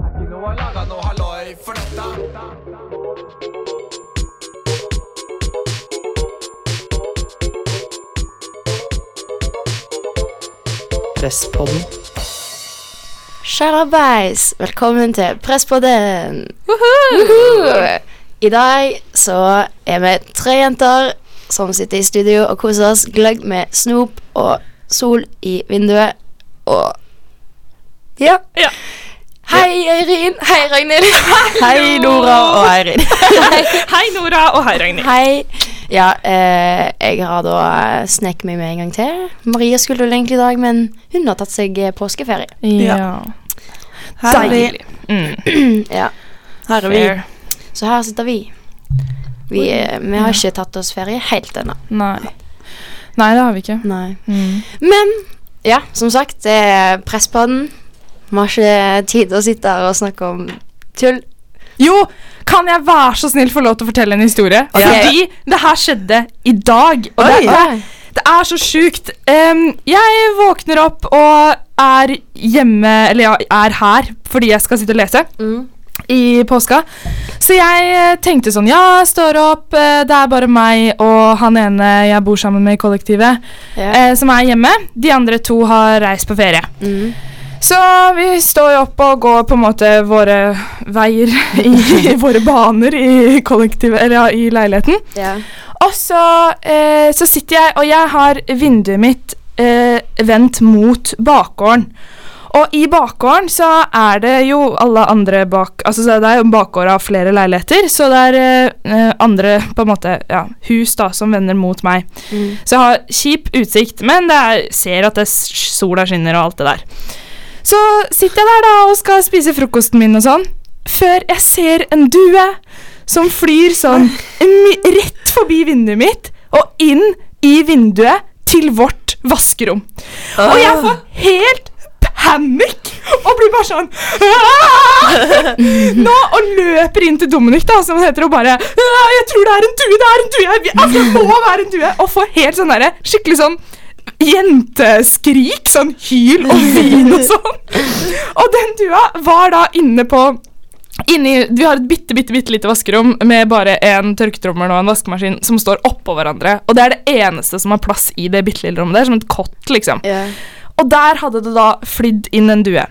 Ikke noe laga noe halloi for dette. Presspodden. Sjarabais! velkommen til Presspodden. I dag så er vi tre jenter som sitter i studio og koser oss gløgg med snop og sol i vinduet og Ja. Ja. Hei, Eirin. Hei, Ragnhild. Hei, Nora og Eirin. Hei, Nora, og hei, Ragnhild. Hei. Ja, eh, jeg har da eh, sneket meg med en gang til. Maria skulle vel egentlig i dag, men hun har tatt seg eh, påskeferie. Ja. Her er vi. Deilig. Mm. Ja, Her er vi. Fair. Så her sitter vi. Vi, eh, vi har ikke tatt oss ferie helt ennå. Nei. Nei, det har vi ikke. Nei. Mm. Men ja, som sagt, det er Presspodden. Vi har ikke tid til å sitte her og snakke om tull. Jo, kan jeg være så snill få lov til å fortelle en historie? Okay. Fordi det her skjedde i dag. Og det, Oi. det, det er så sjukt. Um, jeg våkner opp og er hjemme Eller ja, er her fordi jeg skal sitte og lese. Mm. i påska. Så jeg eh, tenkte sånn Ja, jeg står opp, eh, det er bare meg og han ene jeg bor sammen med i kollektivet, Ja. eh, som er hjemme. De andre to har reist på ferie. Mm. Så vi står jo opp og går på en måte våre veier i våre baner i kollektivet, eller ja, i leiligheten. Yeah. Og så, eh, så sitter jeg, og jeg har vinduet mitt eh, vendt mot bakgården. Og i bakgården så er det jo alle andre bak Altså så det er jo bakgård av flere leiligheter, så det er eh, andre på en måte ja, hus da som vender mot meg. Mm. Så jeg har kjip utsikt, men det er, ser at det, sola skinner og alt det der. Så sitter jeg der da og skal spise frokosten min og sånn, før jeg ser en due som flyr sånn rett forbi vinduet mitt og inn i vinduet til vårt vaskerom. Og jeg får helt panikk og blir bare sånn «Ah!» Nå og løper inn til Dominic, da, som heter, og bare «Ah, 'Jeg tror det er en due! Det er en due! Jeg, jeg må være en due!' Og får helt sånn derre skikkelig sånn jenteskrik. Sånn hyl og vin og sånn. Og den dua var da inne på Inni, vi har et bitte, bitte, bitte lite vaskerom med bare en tørketrommel og en vaskemaskin som står oppå hverandre. Og det er det eneste som har plass i det bitte lille rommet. Det er som et kott, liksom. Ja. Og der hadde det da flydd inn en due.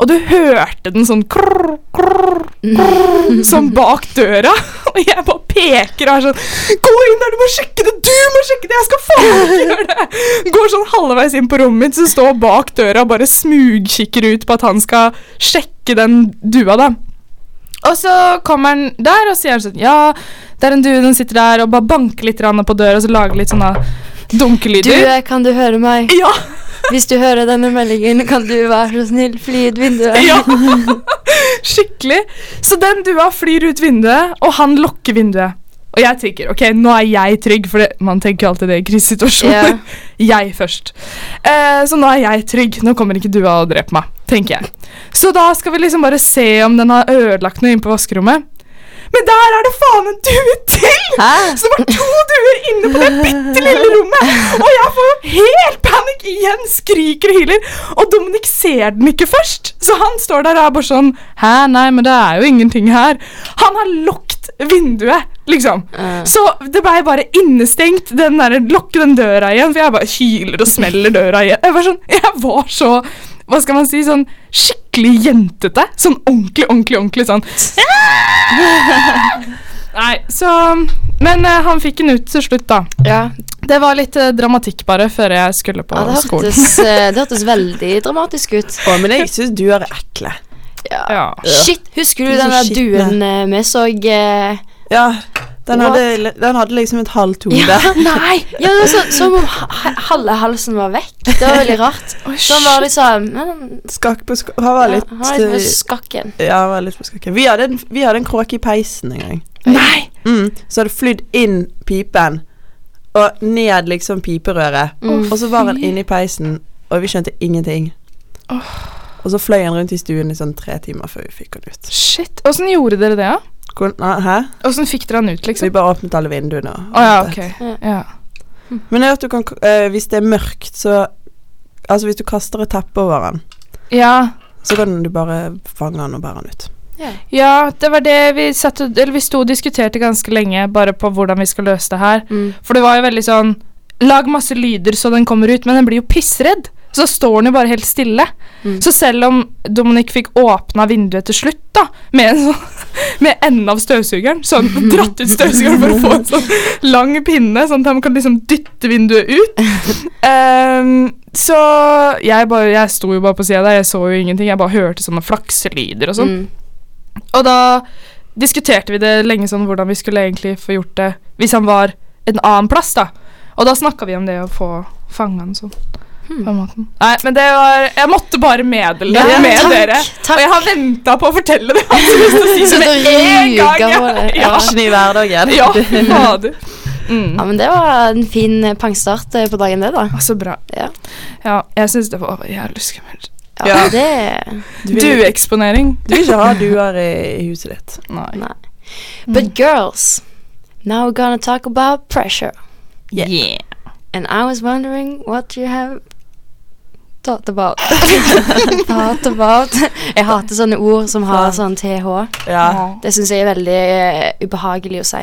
Og du hørte den sånn krrr, krrr, krrr, sånn bak døra. Og jeg bare peker og er sånn Gå inn der, du må sjekke det! Du må sjekke det! Jeg skal faen ikke gjøre det! Går sånn halvveis inn på rommet mitt, så står bak døra og bare smugkikker ut på at han skal sjekke den dua, da. Og så kommer han der og sier sånn Ja, det er en due, den sitter der, og bare banker litt på døra og så lager litt sånne Du, dunkelyder. Due, kan du høre meg? Ja! Hvis du hører denne meldingen, kan du være så snill fly ut vinduet? Ja, skikkelig. Så den dua flyr ut vinduet, og han lukker vinduet. Og jeg tenker ok, nå er jeg trygg, for det, man tenker jo alltid det i krisesituasjoner. Jeg først. Eh, så nå er jeg trygg. Nå kommer ikke dua og dreper meg, tenker jeg. Så da skal vi liksom bare se om den har ødelagt noe inne på vaskerommet. Men der er det faen en due til! Hæ? Så det var to duer inne på det bitte lille rommet! Og jeg får jo helt panikk igjen, skriker og hyler. Og Dominic ser den ikke først, så han står der og er bare sånn Hæ, nei, men det er jo ingenting her. Han har lukket vinduet, liksom. Uh. Så det blei bare innestengt. Den der, Lukke den døra igjen, for jeg bare hyler og smeller døra igjen. Jeg var, sånn, jeg var så hva skal man si, sånn skikkelig jentete. Sånn ordentlig, ordentlig, ordentlig sånn Nei, så Men uh, han fikk den ut til slutt, da. ja. Det var litt uh, dramatikk bare før jeg skulle på ja, det skolen. hørtes, eh, det hørtes veldig dramatisk ut. Å, men jeg syns du er ekle. Ja. Ja. Shit, husker du den der duen vi så Uh, Ja, den hadde, den hadde liksom et halvt hode. Ja, nei! Ja, det var så, som om halve halsen var vekk. Det var veldig rart. Så han var liksom Skakk på skakk Han var ja, litt Han var litt på eh, skakken. Ja, han var litt på skakken. Vi hadde en, vi hadde en kråke i peisen en gang. Nei! Mm, så hadde flydd inn pipen og ned liksom piperøret. Mm. Og så var han inne i peisen, og vi skjønte ingenting. Og så fløy han rundt i stuen i sånn tre timer før vi fikk han ut. Shit. Åssen gjorde dere det, da? Hvor- nei, Hæ? Åssen fikk dere han ut, liksom? vi bare åpnet alle vinduene. Å ja, ok. Ja. Men jeg vet du kan uh, Hvis det er mørkt, så Altså hvis du kaster et teppe over han, ja. Så kan du bare fange han og bære han ut. Ja. Ja, det var det vi satt Eller vi sto og diskuterte ganske lenge bare på hvordan vi skal løse det her. Mm. For det var jo veldig sånn Lag masse lyder så den kommer ut, men den blir jo pissredd. Så står han jo bare helt stille. Mm. Så selv om Dominic fikk åpna vinduet til slutt, da, med, en sånn, med enden av støvsugeren, så han dratt ut støvsugeren for å få en sånn lang pinne, sånn at han kan liksom dytte vinduet ut. Um, så jeg, bare, jeg sto jo bare på sida der, jeg så jo ingenting. Jeg bare hørte sånne flakselyder og sånn. Mm. Og da diskuterte vi det lenge sånn hvordan vi skulle egentlig få gjort det hvis han var en annen plass, da. Og da snakka vi om det å få fange han sånn. Hmm. På en måte. Nei, men det var Jeg måtte bare meddele det Ja, med takk, dere. takk. Og jeg har venta på å fortelle det. Jeg har så lyst til å si det med en gang. Ja, Ja. Ny hverdagen. ja fader. Mm. Ja, men det var en fin eh, pangstart eh, på dagen, det, da. Så bra. Ja. Ja, jeg syns det var jævlig skummelt. Ja, Ja. det Du vil, du vil ikke ha duer i, i huset ditt. Nei. Nei. But girls, now we're gonna talk about pressure. Yeah. And I was wondering what you have thought about. thought about. Jeg hater sånne ord som har sånn TH. Ja. Det syns jeg er veldig uh, ubehagelig å si.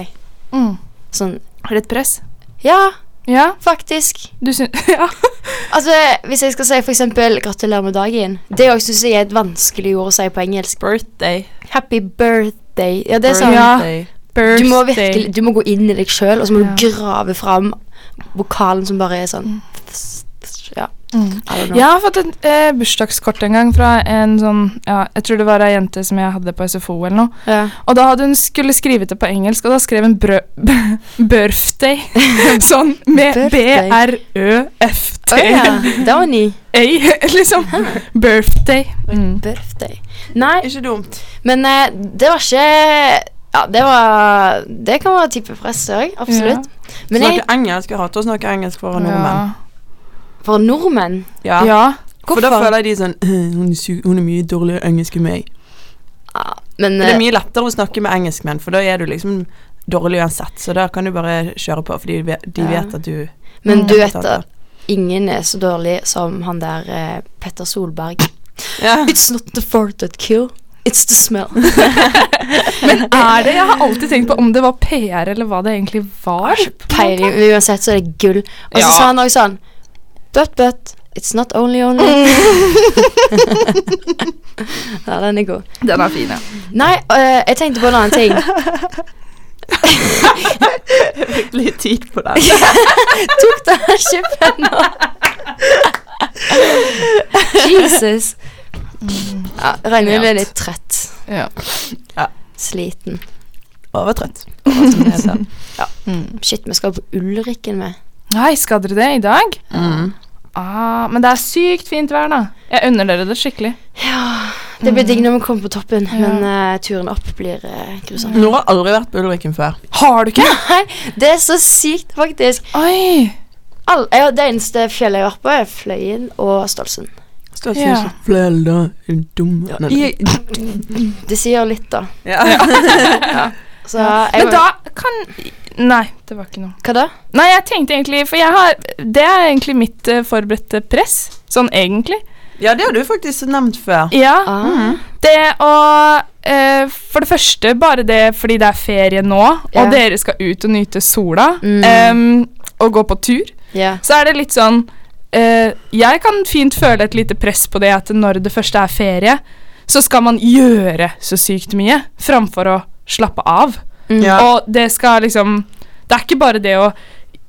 Mm. Sånn et press? Ja, Ja, faktisk. du syns Ja. Altså, Hvis jeg skal si for eksempel 'gratulerer med dagen', det òg syns jeg er et vanskelig ord å si på engelsk. Birthday. Happy birthday. Ja, det er sånn Ja. Du må virkelig Du må gå inn i deg sjøl, og så må Ja. du grave fram vokalen som bare er sånn Ja, Mm. Jeg har fått et eh, bursdagskort en gang fra en sånn ja, Jeg tror det var ei jente som jeg hadde på SFO eller noe. Ja. Og da hadde hun skulle skrive det på engelsk, og da skrev hun brø birthday. sånn med. B-r-ø-f-t. Å ja. Det var ny. A, liksom. Birthday. Mm. Birthday. Nei, Ikke dumt. men eh, det var ikke Ja, det var Det kan være typepress òg, absolutt. Men jeg, Snakke engelsk. Jeg hater å snakke engelsk for nordmenn. For nordmenn Ja. Ja. For da føler jeg de sånn «Øh, hun, er hun er mye dårligere engelsk enn meg. ja, Men Men det eh, er mye lettere å snakke med engelskmenn, for da er du liksom dårlig uansett. Så da kan du bare kjøre på, fordi de vet, Ja. at du Men du vet at ingen er så dårlig som han der eh, Petter Solberg. ja. It's not the fart that kill, it's the smell. Men er det Jeg har alltid tenkt på om det var PR, eller hva det egentlig var. Peiling. Uansett så er det gull. Og så Ja. sa han òg sånn But, but, it's not only only. ja, den er god. Den er fin, ja. Nei, øh, jeg tenkte på en annen ting. Jeg fikk litt tid på den. Tok den ikke penna? Jesus. Ja, regner med du er litt trøtt. ja. Sliten. Overtrøtt. som ja. Mm. Shit, vi skal på Ulrikken med. Nei, skal dere det i dag? Mm. Ah, men det er sykt fint vær, da. Jeg unner dere det skikkelig. Ja, det blir digg når vi kommer på toppen, Ja. men uh, turen opp blir uh, grusom. Nora har aldri vært på Ulrikken før. Har du ikke? Nei, det er så sykt, faktisk. Oi. All, ja, det eneste fjellet jeg har vært på, er Fløyen og Stolsen. Stolsen Ja. da, dum? Nei. Det sier litt, da. Ja. Så jeg, Men da kan Nei, det var ikke noe. Hva da? Nei, jeg tenkte egentlig For jeg har Det er egentlig mitt uh, forberedte press. Sånn egentlig. ja, det har du faktisk nevnt før. Ja. Ah. Det å uh, For det første, bare det fordi det er ferie nå, yeah. og dere skal ut og nyte sola, Mm. um, og gå på tur, yeah. så er det litt sånn uh, Jeg kan fint føle et lite press på det at når det første er ferie, så skal man gjøre så sykt mye framfor å slappe av. Mm. Ja. Og det skal liksom Det er ikke bare det å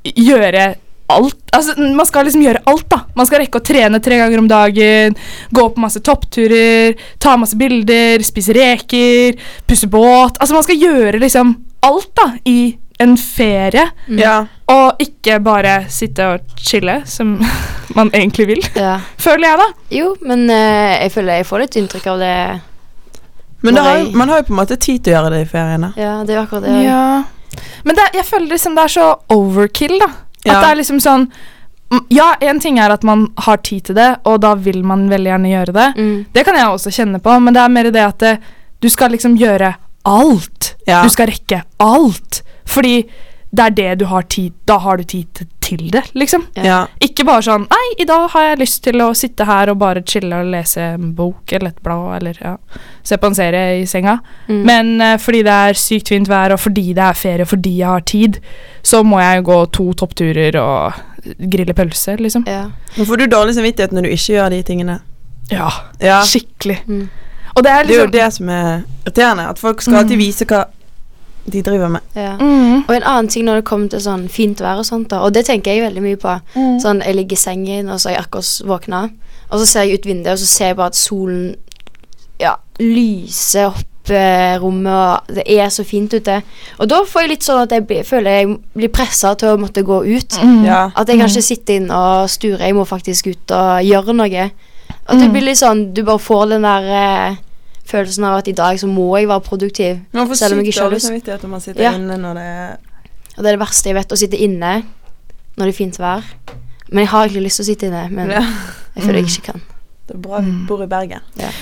gjøre alt. Altså, man skal liksom gjøre alt, da. Man skal rekke å trene tre ganger om dagen, gå på masse toppturer, ta masse bilder, spise reker, pusse båt. Altså, man skal gjøre liksom alt, da, i en ferie. Mm. Ja. Og ikke bare sitte og chille, som man egentlig vil. ja. Føler jeg, da. Jo, men uh, jeg føler jeg får litt inntrykk av det. Men har, man har jo på en måte tid til å gjøre det i feriene. Ja, det er akkurat det. Ja. Men det, jeg føler liksom det er så overkill, da. At Ja. det er liksom sånn Ja, en ting er at man har tid til det, og da vil man veldig gjerne gjøre det. Mm. Det kan jeg også kjenne på, men det er mer det at det, du skal liksom gjøre alt. Ja. Du skal rekke alt. Fordi det er det du har tid Da har du tid til, det, liksom. Ja. Ikke bare sånn Nei, i dag har jeg lyst til å sitte her og bare chille og lese en bok eller et blad eller ja, se på en serie i senga. Mm. Men uh, fordi det er sykt fint vær, og fordi det er ferie, og fordi jeg har tid, så må jeg gå to toppturer og grille pølse, liksom. Ja. Men får du dårlig samvittighet når du ikke gjør de tingene? Ja, Ja. skikkelig. Mm. Og det er Det er jo liksom det som er irriterende. At folk skal alltid vise hva de driver med. Ja. mm, Og en annen ting når det kommer til sånn fint vær og sånt, da, og det tenker jeg veldig mye på. mm. Sånn, Jeg ligger i sengen, og så er jeg akkurat våkna, og så ser jeg ut vinduet, og så ser jeg bare at solen ja, lyser opp eh, rommet, og det er så fint ute. Og da får jeg litt sånn at jeg blir, føler jeg blir pressa til å måtte gå ut. Mm. Ja. At jeg kan ikke sitte inn og sture, jeg må faktisk ut og gjøre noe. At det Mm. blir litt sånn, du bare får den der eh, følelsen av at i dag så må jeg være produktiv. Man får Selv om jeg ikke har lyst. samvittighet om man sitter Ja. inne når det er Og det er det verste jeg vet, å sitte inne når det er fint vær. Men jeg har egentlig lyst til å sitte inne, men ja. jeg føler jeg ikke kan. Det er bra vi Mm. bor i Bergen.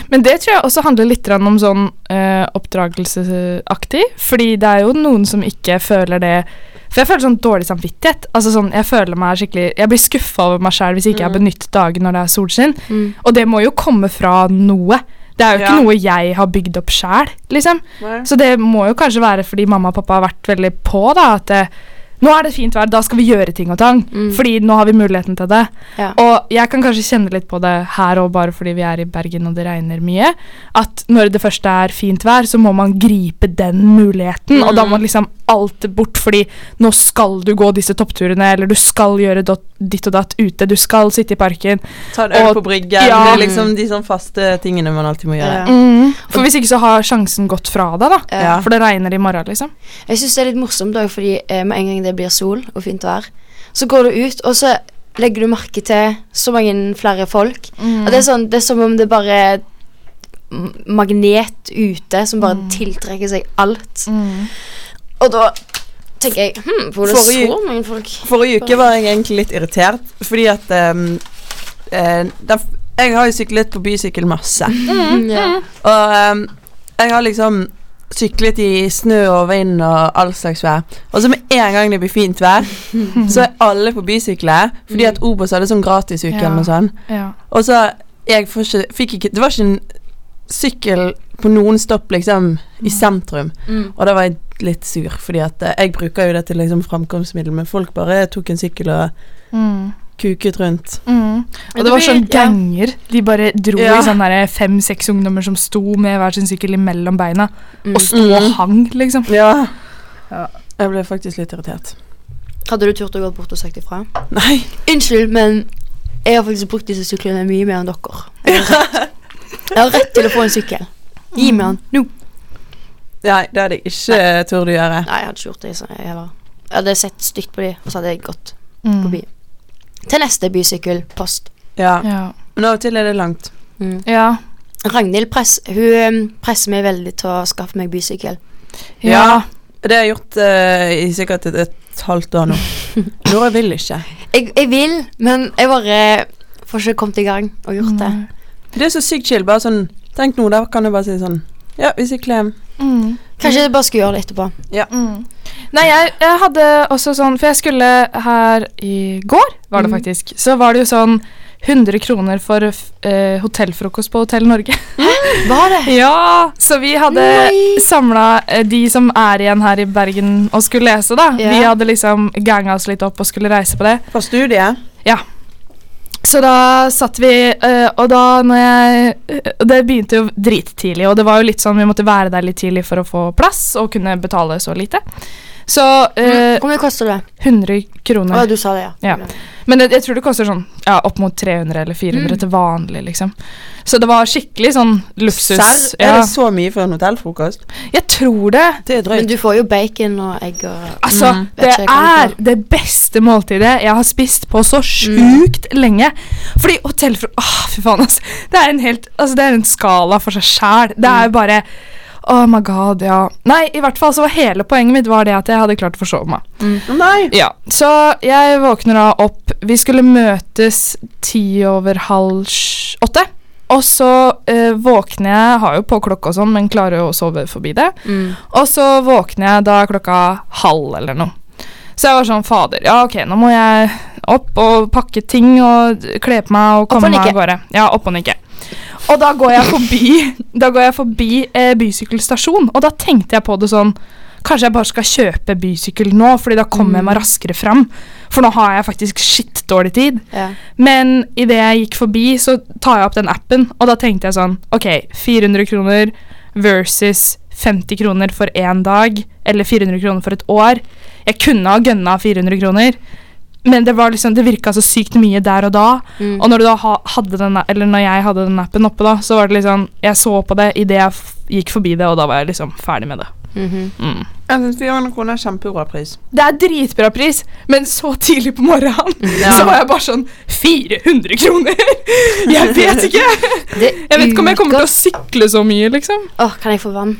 Men det tror jeg også handler litt om sånn eh, oppdragelsesaktig. Fordi det er jo noen som ikke føler det For jeg føler sånn dårlig samvittighet. Altså sånn, Jeg føler meg skikkelig Jeg blir skuffa over meg sjæl hvis ikke jeg har benyttet dagen når det er solskinn. Mm. Og det må jo komme fra noe. Det er jo ikke Ja. noe jeg har bygd opp sjæl, liksom. Så det må jo kanskje være fordi mamma og pappa har vært veldig på, da. At eh, nå er det fint vær, da skal vi gjøre ting og tang. Mm. Fordi nå har vi muligheten til det. Ja. Og jeg kan kanskje kjenne litt på det her og bare fordi vi er i Bergen og det regner mye. At når det først er fint vær, så må man gripe den muligheten. Og da må liksom alt bort, fordi nå skal du gå disse toppturene, eller du skal gjøre dot, ditt og datt ute. Du skal sitte i parken. Ta en øl på bryggen. ja. Det er liksom de sånn faste tingene man alltid må gjøre. Ja. Mm. For hvis ikke så har sjansen gått fra deg, da. Ja. For det regner i morgen, liksom. Jeg syns det er litt morsomt òg, fordi eh, med en gang det blir sol og fint vær, så går du ut, og så legger du merke til så mange flere folk. Og det er, sånn, det er som om det bare er magnet ute som bare Mm. tiltrekker seg alt. Mm. Og da tenker jeg hm, hvor er det Forrige- så mange folk? Forrige uke var jeg egentlig litt irritert, fordi at um, eh, da, Jeg har jo syklet på bysykkel masse. Mm, yeah. Og um, jeg har liksom syklet i snø og vind og all slags vær. Og så med en gang det blir fint vær, så er alle på bysykler. Fordi at Obos hadde sånn gratisuke Ja. eller noe sånt. Ja. Og så jeg ikke, fikk ikke Det var ikke en sykkel på noen stopp liksom i sentrum. Mm. Og da var jeg litt sur, fordi at eh, jeg bruker jo det til liksom framkomstmiddel, men folk bare tok en sykkel og Mm. Kuket rundt. Mm. Og det var sånn ganger. De bare dro Ja. i sånne derre fem-seks ungdommer som sto med hver sin sykkel imellom beina, Mm. og sto og Mm. hang, liksom. Ja. Ja. Jeg ble faktisk litt irritert. Hadde du turt å gå bort og sagt ifra? Nei. Unnskyld, men jeg har faktisk brukt disse syklene mye mer enn dere. Jeg har rett, jeg har rett til å få en sykkel. Gi meg den nå. Nei, det hadde jeg ikke turt å gjøre. Nei, jeg hadde ikke gjort det. Jeg, jeg hadde sett stygt på dem, og så hadde jeg gått Mm. forbi. Til neste bysykkelpost. Ja. Ja. Men av og til er det langt. Mm. Ja. Ragnhild press, hun um, presser meg veldig til å skaffe meg bysykkel. Ja. Det har jeg gjort uh, i sikkert et, et halvt år nå. Nora vil ikke. Jeg, jeg vil, men jeg bare får ikke kommet i gang og gjort det. Mm. Det er så sykt chill. Bare sånn Tenk nå, da kan du bare si sånn Ja, vi sykler hjem. Mm. Kanskje jeg bare skal gjøre det etterpå. Mm. Nei, jeg, jeg hadde også sånn For jeg skulle her i går, var det Mm. faktisk, så var det jo sånn 100 kroner for eh, hotellfrokost på Hotell Norge. Hæ? Var det? Ja, så vi hadde samla samla de som er igjen her i Bergen og skulle lese, da. Ja. Vi hadde liksom ganga oss litt opp og skulle reise på det. På studiet. Ja. Så da satt vi, øh, og da når jeg og Det begynte jo drittidlig, og det var jo litt sånn vi måtte være der litt tidlig for å få plass og kunne betale så lite. Så øh, Hvor mye koster det? 100 Å, kroner. du sa det, ja. Ja. Men jeg, jeg tror det koster sånn ja, opp mot 300 eller 400 Mm. til vanlig, liksom. Så det var skikkelig sånn luksus. Serr? Er det så mye for en hotellfrokost? jeg tror det. Det er Men du får jo bacon og egg og Altså, Mm. det er det beste måltidet jeg har spist på så sjukt lenge. Fordi hotellfrokost Åh, fy faen, altså. Det er en helt Altså, det er en skala for seg sjæl. Det er jo bare Oh my god, ja. Nei, i hvert fall så var hele poenget mitt var det at jeg hadde klart å forsove meg. Nei. Ja, Så jeg våkner da opp Vi skulle møtes ti over halv åtte. Og så eh, våkner jeg, har jo på klokka og sånn, men klarer jo å sove forbi det. Mm. Og så våkner jeg da klokka halv eller noe. Så jeg var sånn Fader, ja, ok, nå må jeg opp og pakke ting og kle på meg og komme meg av gårde. Ja, opp og nikke. Og da går jeg forbi går jeg forbi eh, bysykkelstasjon, og da tenkte jeg på det sånn Kanskje jeg bare skal kjøpe bysykkel nå, Fordi da kommer jeg meg raskere fram. For nå har jeg faktisk skittdårlig tid. Ja. Men idet jeg gikk forbi, så tar jeg opp den appen, og da tenkte jeg sånn OK, 400 kroner versus 50 kroner for én dag, eller 400 kroner for et år. Jeg kunne ha gønna 400 kroner, men det var liksom, det virka så sykt mye der og da. Mm. Og når, du da hadde den, eller når jeg hadde den appen oppe, da, så var det liksom Jeg så på det idet jeg gikk forbi det, og da var jeg liksom ferdig med det. Mhm. Mm. Jeg syns 400 kroner er kjempebra pris. Det er dritbra pris, men så tidlig på morgenen Ja. så var jeg bare sånn 400 kroner! Jeg vet ikke! Jeg vet ikke om jeg kommer til å sykle så mye, liksom. Åh, kan jeg få vann?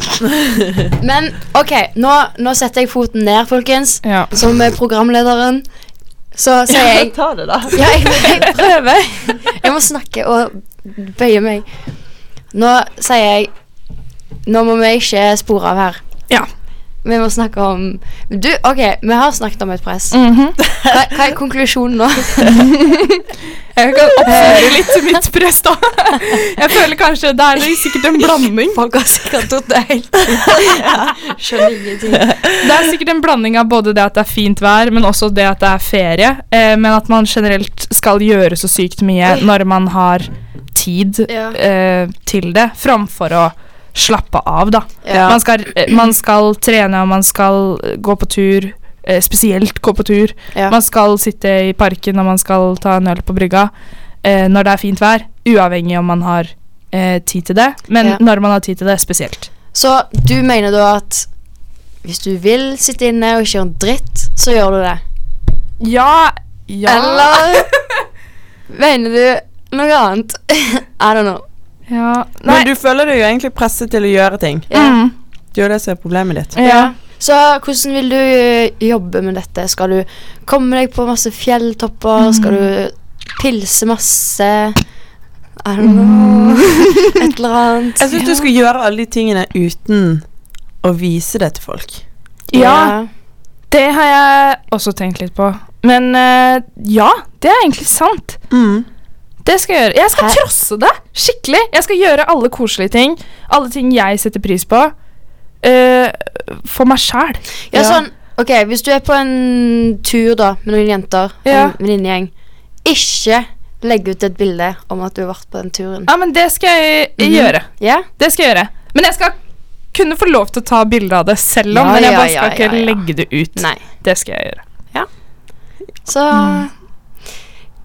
Men OK, nå, nå setter jeg foten ned, folkens. Ja. Som er programlederen. Så sier jeg Ta det, da. Ja, jeg, jeg prøver. Jeg må snakke og bøye meg. Nå sier jeg Nå må vi ikke spore av her. Ja. Vi må snakke om Du, OK, vi har snakket om et press. Mhm. Hva, hva er konklusjonen nå? Jeg kan oppføre litt til mitt press, da. Jeg føler kanskje Det er sikkert en blanding. Folk har sikkert tatt det helt Skjønner ingenting. Det er sikkert en blanding av både det at det er fint vær, men også det at det er ferie. Eh, men at man generelt skal gjøre så sykt mye når man har tid Ja. eh, til det, framfor å slappe av, da. Ja. Man, skal, man skal trene, og man skal eh, gå på tur. eh, Spesielt gå på tur. Ja. Man skal sitte i parken og man skal ta en øl på brygga eh, når det er fint vær. Uavhengig om man har eh, tid til det, men Ja. når man har tid til det spesielt. Så du mener da at hvis du vil sitte inne og ikke gjøre en dritt, så gjør du det? Ja, ja Eller mener du noe annet? I don't know. Ja. Nei. Men du føler deg jo egentlig presset til å gjøre ting. Ja. Mm. Det er jo det som er problemet ditt. Ja. Så hvordan vil du eh, jobbe med dette? Skal du komme deg på masse fjelltopper? Skal du pilse masse? I don't know. Et eller annet. Jeg syns du skal gjøre alle de tingene uten å vise det til folk. ja, det har jeg også tenkt litt på. Men uh, ja, det er egentlig sant. Mm. Det skal jeg gjøre. Jeg skal Hæ? trosse det skikkelig. Jeg skal gjøre alle koselige ting. Alle ting jeg setter pris på. Uh, for meg sjæl. Ja, Ja. sånn Ok, hvis du er på en tur da med noen jenter, Ja. en venninnegjeng, ikke legg ut et bilde om at du har vært på den turen. Ja, men det skal jeg Mhm. gjøre. Ja? Det skal jeg gjøre. Men jeg skal kunne få lov til å ta bilde av det selv om, Ja, men jeg ja, bare skal ja, ikke ja, ja. legge det ut. Nei. Det skal jeg gjøre. Så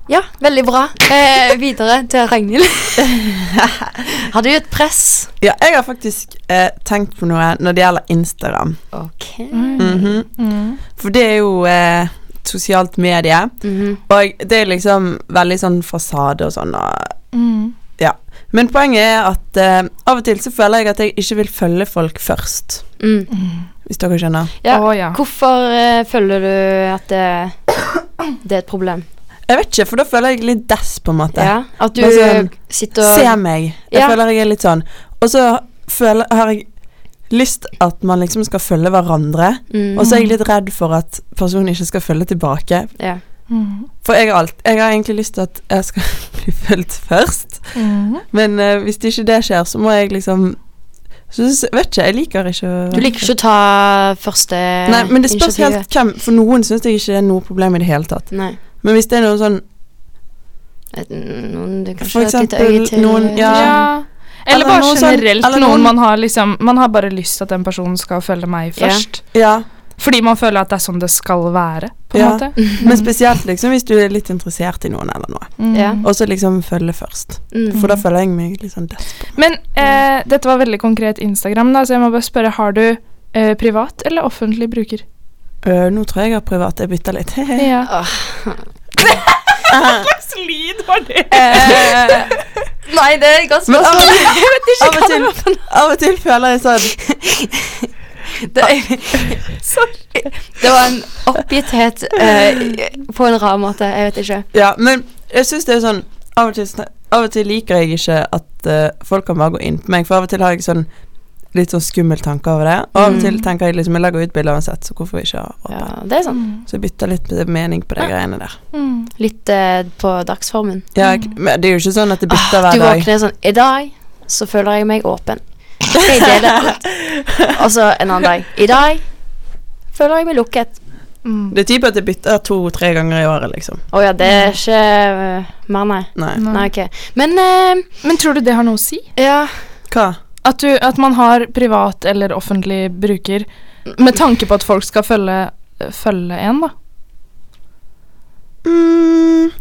Ja, veldig bra. Eh, videre til Ragnhild. har du et press? Ja, jeg har faktisk eh, tenkt på noe når det gjelder Instagram. Ok. Mhm. Mm. For det er jo eh, sosialt medie, Mhm. og det er liksom veldig sånn fasade og sånn. Og, Mm. ja. Men poenget er at eh, av og til så føler jeg at jeg ikke vil følge folk først. Mm. Hvis dere skjønner. Ja. Oh, ja. Hvorfor eh, føler du at det, det er et problem? Jeg vet ikke, for da føler jeg litt dess, på en måte. Ja, At du sånn, sitter og Se meg. Jeg Ja. føler jeg er litt sånn. Og så føler, har jeg lyst at man liksom skal følge hverandre. mm. Og så er jeg litt redd for at personen ikke skal følge tilbake. ja. Mm. For jeg har, alt, jeg har egentlig lyst til at jeg skal bli fulgt først. Mm. Men uh, hvis ikke det skjer, så må jeg liksom så, Vet ikke, jeg liker ikke å Du liker ikke å ta første Nei, men det spørs helt hvem. For noen syns jeg ikke det er noe problem i det hele tatt. Nei. Men hvis det er noe sånn noen du kanskje har et lite eksempel øye til noen- ja. Ja. Eller, Eller bare noen sånn- generelt eller noen noen- man har liksom Man har bare lyst til at den personen skal følge meg først. Ja. Fordi man føler at det er sånn det skal være, på en Ja. måte. Men spesielt liksom hvis du er litt interessert i noen eller noe. Mm. Ja. Og så liksom følge først. Mm. For da føler jeg meg litt sånn. Men eh, dette var veldig konkret Instagram, da, så jeg må bare spørre Har du eh, privat eller offentlig bruker? Øh, nå tror jeg jeg har privat. Jeg bytta litt. Ja. Åh. slags lyd var det? Uh, nei, det er ganske godt Men av, ikke av, og til, av og til føler jeg sånn Det, det var en oppgitthet uh, på en rar måte. Jeg vet ikke. Ja, men jeg syns det er sånn Av og til, av og til liker jeg ikke at uh, folk kan bare gå inn på meg, for av og til har jeg sånn litt sånn skummel tanke over det. Og av og til Mm. tenker jeg liksom Jeg legger ut bilder uansett, så hvorfor ikke ha åpen? Ja, det er sånn. Så jeg bytter litt mening på de greiene der. Mm. Litt eh, på dagsformen. Ja, jeg, men det er jo ikke sånn at det bytter Ah, hver dag. Du våkner sånn I dag så føler jeg meg åpen. Jeg deler alt. Og så en annen dag. I dag føler jeg meg lukket. Mm. Det er typ at jeg bytter to-tre ganger i året, liksom. Å ja, det er ikke uh, mer, nei. Nei. Nei. Nei, ok. Men uh, Men tror du det har noe å si? ja Hva? At, du, at man har privat eller offentlig bruker med tanke på at folk skal følge, følge en, da? Mm,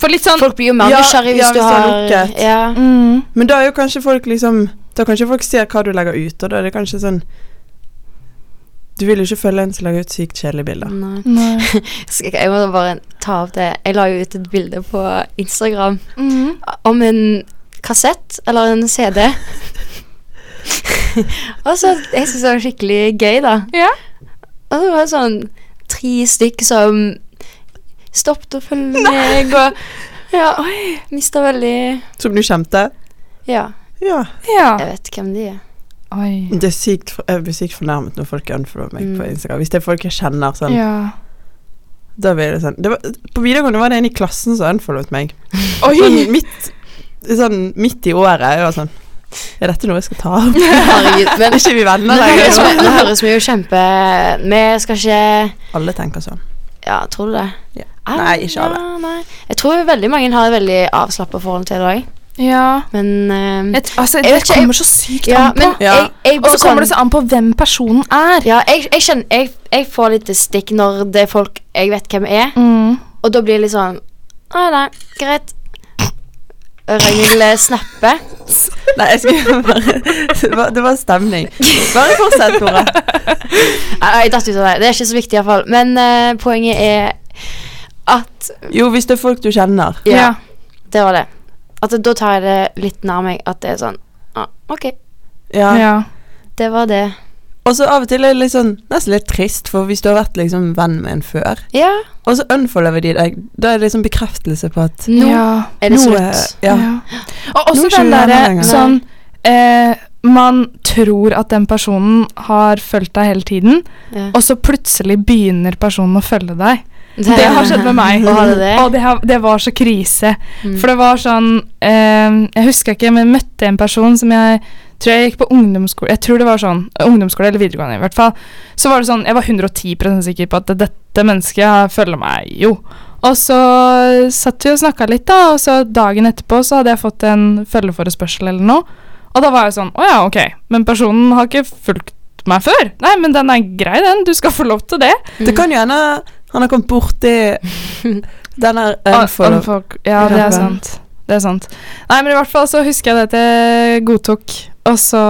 For litt sånn Folk blir jo mer Ja, hvis ja, du hvis du har lukket. Ja. mm. men da er jo kanskje folk liksom Da kanskje folk ser hva du legger ut, og da er det kanskje sånn Du vil jo ikke følge en som legger ut sykt kjedelige bilder. Nei. Nei. Jeg, jeg må bare ta opp det. Jeg la jo ut et bilde på Instagram Mm. om en kassett, eller en CD. Og så Jeg syns det var skikkelig gøy, da. Ja. Og så var det sånn tre stykk som stoppet å følge meg, og ja, mista veldig Som du kjente? Ja, Ja. ja. jeg vet hvem de er. Oi. Det er sykt, jeg blir sykt fornærmet når folk unfollower meg på Mm. Instagram. Hvis det er folk jeg kjenner sånn, Ja. da blir det sånn det var, På videregående var det en i klassen som unfollowet meg. Oi! Sånn midt, sånn midt i året. Jeg var sånn Er dette noe jeg skal ta opp? Herregud. Men Er ikke vi venner lenger? nå høres vi jo kjempe Vi skal ikke Alle tenker sånn. Ja, tror du det? Ja. Nei, ikke alle. Ja, nei. Jeg tror veldig mange har et veldig avslappa forhold til det òg, Ja. men uh, Jeg, altså, Jeg det ikke, kommer så sykt Ja, an på. Ja. Og så kommer det sånn- så an på hvem personen er. Ja, jeg, jeg kjenner jeg, jeg får litt stikk når det er folk jeg vet hvem er, Mm. og da blir det litt sånn Nei, nei, greit. Ragnhild eh, snapper. Nei, jeg skulle bare Det var, stemning. Bare fortsett, Tore. Jeg datt ut av det. Det er ikke så viktig, iallfall. Men uh, poenget er at Jo, hvis det er folk du kjenner. Ja, det var det. At da tar jeg det litt nær meg at det er sånn ah, OK, Ja. Ja. det var det. Og så av og til er det litt sånn, nesten litt trist, for hvis du har vært liksom venn med en før, Ja, og så unfollower de deg, da er det liksom bekreftelse på at nå ja. er det slutt. er- Ja. Og også den derre sånn eh, Man tror at den personen har fulgt deg hele tiden, Ja. og så plutselig begynner personen å følge deg. Det har skjedd med meg. Og det det? Og det, har, det var så krise. Mm. For det var sånn eh, Jeg husker ikke, men jeg møtte en person som jeg tror jeg gikk på ungdomsskole Jeg tror det var sånn ungdomsskole eller videregående, i hvert fall. Så var det sånn Jeg var 110% sikker på at dette mennesket følger meg jo. Og så satt vi og snakka litt, da, og så dagen etterpå så hadde jeg fått en følgeforespørsel eller noe. Og da var jeg sånn Å ja, ok, men personen har ikke fulgt meg før. Nei, men den er grei, den. Du skal få lov til det. Det kan jo hende han har kommet borti den her Ah, unfollow. Ja, det er sant. Det er sant. Nei, men i hvert fall så husker jeg det at jeg godtok, og så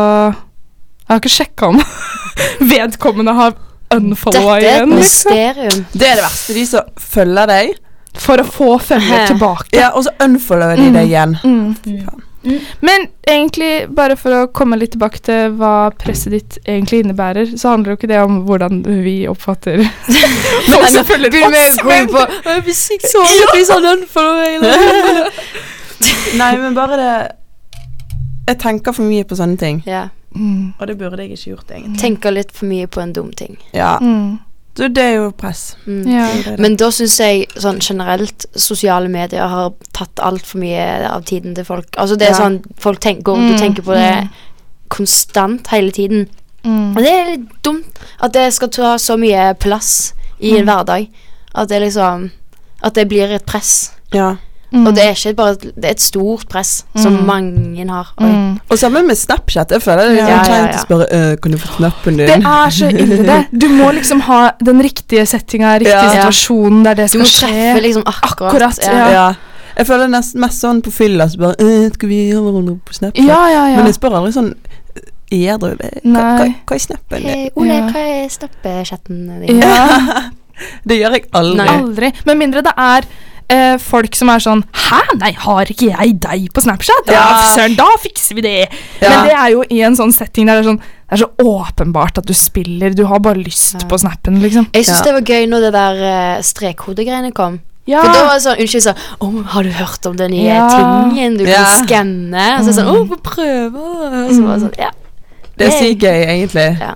Jeg har ikke sjekka om vedkommende har unfollowa Dette er et igjen, liksom. mysterium. Det er det verste. De som følger deg, For å få følger tilbake. ja, og så unfollower de Mm. deg igjen. Mm. mm. faen. Men egentlig, bare for å komme litt tilbake til hva presset ditt egentlig innebærer, så handler jo ikke det om hvordan vi oppfatter folk som følger oss. men på Jeg blir sykt sånn. Jeg blir sånn. Nei, men bare det Jeg tenker for mye på sånne ting. Ja. Mm. Og det burde jeg ikke gjort, egentlig. Tenker litt for mye på en dum ting. Ja, Mm. så det er jo press. Mm. Ja. Det det. Men da syns jeg sånn generelt sosiale medier har tatt altfor mye av tiden til folk. Altså det er Ja. sånn Folk tenker, om du Mm, tenker på det mm. konstant hele tiden. Mm. Og det er litt dumt at det skal ta så mye plass i en Mm. hverdag. At det liksom At det blir et press. Ja. Mm. Og det er ikke bare Det er et stort press som Mm. mange har. Mm. Og sammen med Snapchat. Jeg føler det er litt Ja, ja, kleint ja. å spørre «Øh, Kan du få snappen din. Det er så ille, det. Du må liksom ha den riktige settinga, riktig Ja. situasjonen der det Du skal må skje. treffe liksom akkurat. Akkurat, ja. ja. ja. Jeg føler nesten mest sånn på fylla så bare «Øh, Skal vi gjøre noe på Snapchat? Ja, ja, ja. Men jeg spør aldri sånn edru. Hva, hva, hva er snappen din? Hey, Ole, Ja. hva er snappechatten din? Ja, Det gjør jeg aldri. Nei. aldri. Med mindre det er eh, folk som er sånn Hæ, nei, har ikke jeg deg på Snapchat? Ja, Ja. søren, da fikser vi det. Ja. Men det er jo i en sånn setting der det er sånn Det er så åpenbart at du spiller. Du har bare lyst Ja. på snappen, liksom. Jeg syns Ja. det var gøy når det der uh, strekkodegreiene kom. Ja. For da var det sånn Unnskyld, så oh, har du hørt om den nye Ja. tingen du Ja. kan skanne? Og så sånn Å, oh, få prøve. Og så var det sånn Ja. Det er sykt gøy, egentlig. Ja.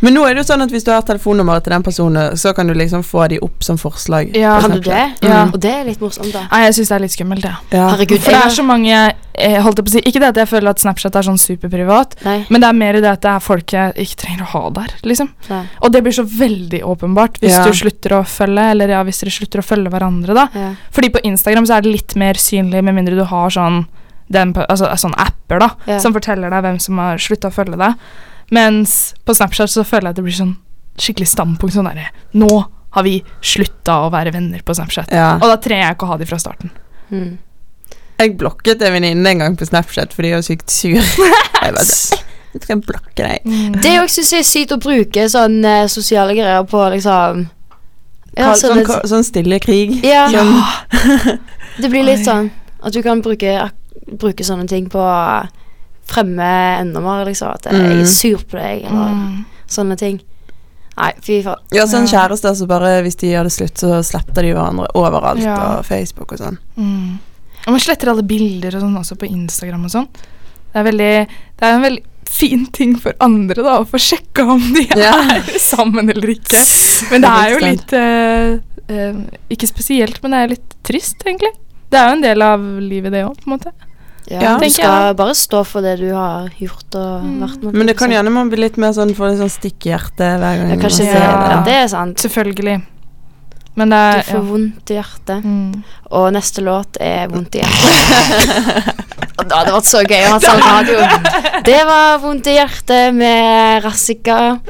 Men nå er det jo sånn at hvis du har telefonnummeret til den personen, så kan du liksom få de opp som forslag. Ja. Kan du det? Ja. Og det er litt morsomt, da. Nei, jeg syns det er litt skummelt, det. Ja. Herregud. For det er så mange jeg holdt jeg på å si, Ikke det at jeg føler at Snapchat er sånn superprivat, Nei. men det er mer det at det er folk jeg ikke trenger å ha der, liksom. nei. Og det blir så veldig åpenbart hvis Ja. du slutter å følge, eller ja, hvis dere slutter å følge hverandre, da. Ja. Fordi på Instagram så er det litt mer synlig, med mindre du har sånn den, altså, sånn apper da, Ja. som forteller deg hvem som har slutta å følge deg. Mens på Snapchat så føler jeg at det blir sånn skikkelig standpunkt sånn derre Nå har vi slutta å være venner på Snapchat. Ja. Og da trenger jeg ikke å ha de fra starten. Mm. Jeg blokket en venninne en gang på Snapchat fordi hun var sykt sur. Jeg bare sånn, Jeg skal blokke deg. Det er syns jeg er sykt å bruke sånne eh, sosiale greier på, liksom Ja, Kall- sånn, sånn, sånn stille krig. ja, Sånn, det blir litt sånn at du kan bruke, bruke sånne ting på fremme enda mer, liksom. At jeg Mm. er sur på deg, eller Mm. sånne ting. Nei, fy faen. ja, sånn en kjæreste som bare Hvis de hadde slutt, så sletter de hverandre overalt. Ja. Og Facebook og sånn. Mm. Og man sletter alle bilder og sånn også på Instagram og sånn. Det er veldig Det er en veldig fin ting for andre da å få sjekka om de Ja. er sammen eller ikke. Men det er jo litt uh, uh, Ikke spesielt, men det er litt trist, egentlig. Det er jo en del av livet, det òg, på en måte. Ja, Ja. du skal jeg. bare stå for det du har gjort og Mm. vært med. Men det kan liksom. gjerne man bli litt mer sånn få litt sånn stikk i hjertet hver gang ja, Kanskje det, Ja. ja, det er sant. Selvfølgelig. Men det Du får får vondt i hjertet. Mm. Og neste låt er Vondt i hjertet. det hadde vært så gøy å ha sånn radio. Det var Vondt i hjertet med Rassika.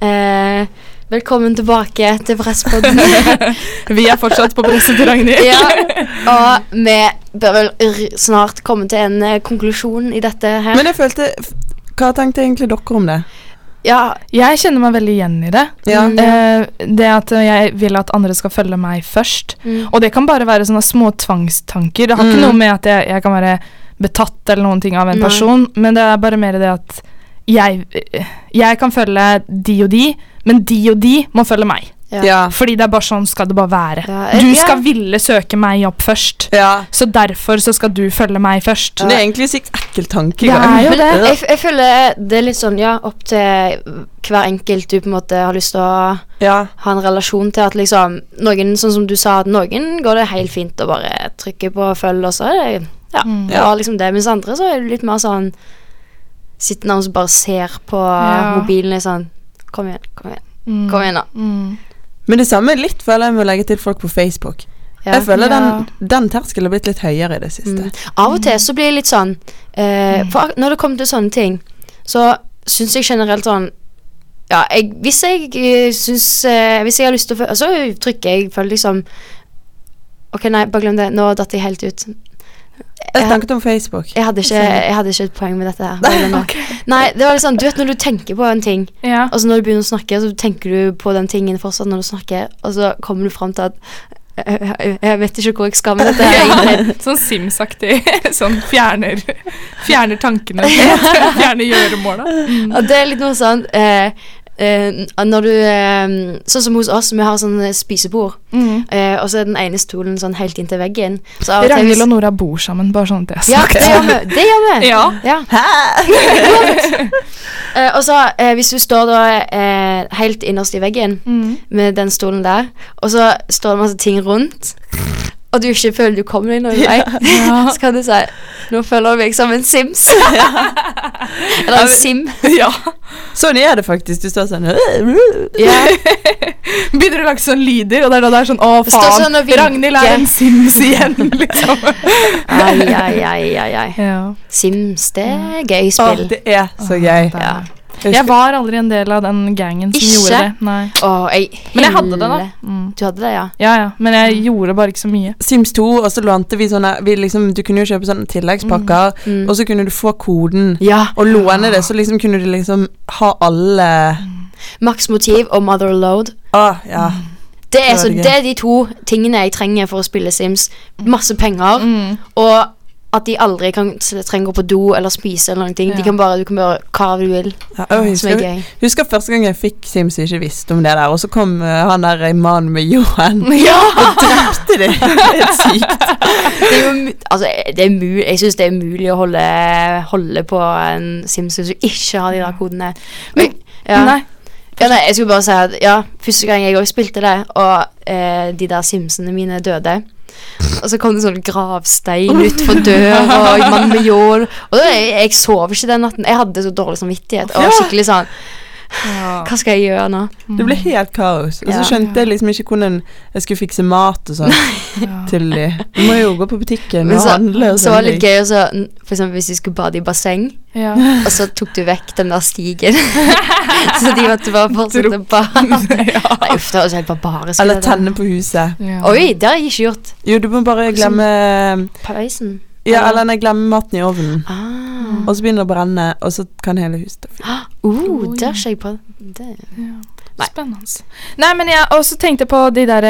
Eh, velkommen tilbake til Presspodden. Vi er fortsatt på presset til Ragnhild. ja, og vi bør vel snart komme til en uh, konklusjon i dette her. Men jeg følte Hva tenkte egentlig dere om det? ja, Jeg kjenner meg veldig igjen i det. Ja. Eh, det at jeg vil at andre skal følge meg først. mm, Og det kan bare være sånne små tvangstanker. Det har Mm. ikke noe med at jeg, jeg kan være betatt eller noen ting av en Nei. person, men det er bare mer det at jeg, jeg kan følge de og de, men de og de må følge meg. ja. Fordi det er bare sånn skal det bare være. Ja, Du ja. skal ville søke meg opp først, ja. så derfor så skal du følge meg først. Men det er egentlig sykt ekkel Det er jo det. jeg, jeg føler det er litt sånn, ja, opp til hver enkelt du på en måte har lyst til å Ja. ha en relasjon til at liksom Noen, sånn som du sa, at noen går det helt fint å bare trykke på følge og så er det ja, Mm. det liksom det. Mens andre så er det litt mer sånn Sitter nærmest og bare ser på Ja. mobilen og sånn Kom igjen, kom igjen, Mm. kom igjen, da. Mm. Men det samme litt føler jeg med å legge til folk på Facebook. Ja. Jeg føler Ja. den, den terskelen har blitt litt høyere i det siste. Mm. Av og til så blir det litt sånn eh, Mm. For når det kommer til sånne ting, så syns jeg generelt sånn Ja, jeg, hvis jeg eh, syns eh, Hvis jeg har lyst til å Så trykker jeg føler liksom Ok, nei, bare glem det. Nå datt jeg helt ut. Jeg snakket om Facebook. jeg, hadde ikke, jeg hadde ikke et poeng med dette her. Bare. Nei, det var sånn Du vet når du tenker på en ting, Ja. og så når du begynner å snakke, så tenker du på den tingen fortsatt når du snakker, og så kommer du fram til at jeg, jeg, vet ikke hvor jeg skal med dette. Ja. Sånn Sims-aktig. Sånn fjerner, fjerner tankene. Fjerner gjøremåla. Mm. Og det er litt noe sånn eh, eh, Når du uh, Sånn som hos oss, vi har sånn eh, spisebord, Mm. Uh, og så er den ene stolen sånn helt inntil veggen. Så Ragnhild og Nora bor sammen, bare sånn at det er Ja, det gjør vi. Det gjør vi. Ja. Ja. Og så hvis du står da helt innerst i veggen Mm. med den stolen der, og så står det masse ting rundt, og du ikke føler du kommer deg noen vei, Ja. så kan du si Nå føler du meg som en Sims. Eller en Sim. ja. Sånn er det faktisk. Du står sånn Ja. Begynner å lage sånne lyder, og det er da det er sånn Å, faen. sånn. Ragnhild er en Sims igjen, liksom. Ai, ai, ai, ai, ai. ja. Sims, det er gøy spill. Å, det er så gøy. Ja. Jeg var aldri en del av den gangen som Ikke? gjorde det. Nei. Åh, jeg Men jeg hadde det, da. Mm. Du hadde det, ja? Ja, ja. Men jeg gjorde bare ikke så mye. Sims 2, og så lånte vi sånne vi liksom, Du kunne jo kjøpe sånne tilleggspakker, Mm. og så kunne du få koden Ja. og låne det, så liksom kunne du liksom ha alle Max Motiv og Motherload. Ah, ja. Det er, Det så, det det er de to tingene jeg trenger for å spille Sims. Masse penger Mm. og at de aldri kan trenger å gå på do eller spise eller noen ting. Ja. De kan bare, du kan bare hva du vil, Ja, jeg som er husker, gøy. husker første gang jeg fikk Sims og ikke visste om det der, og så kom uh, han der mannen med ljåen Ja! og drepte det. Det er helt sykt. Det er jo altså, det er mul jeg syns det er mulig å holde, holde på en Sims hvis du ikke har de der kodene. Men- ja. Nei. Ja, nei, jeg skulle bare si at ja, første gang jeg òg spilte det, og eh, de der Simsene mine døde Og så kom det sånn gravstein utfor døra, og med ljål Og da, jeg, jeg sov ikke den natten. Jeg hadde så dårlig samvittighet. Og skikkelig sånn Hva skal jeg gjøre nå? Det ble helt kaos. Og så Ja. skjønte jeg liksom ikke hvordan jeg skulle fikse mat og sånn Ja. til de. Du må jo gå på butikken Men og så, handle og så var det litt gøy også, for eksempel hvis vi skulle bade i basseng, Ja. og så tok du vekk den der stigen. så de måtte bare fortsette å bade. Nei, uff, det var helt barbarisk. Eller tenne på huset. Ja. Oi, det har jeg ikke gjort. Jo, du må bare glemme Peisen. Ja, eller nei, glemmer maten i ovnen. Ah. Og så begynner det å brenne, og så kan hele huset ta fyr. Uh, jeg prøvd. Det. Nei. Spennende. Nei, men jeg også tenkte på de der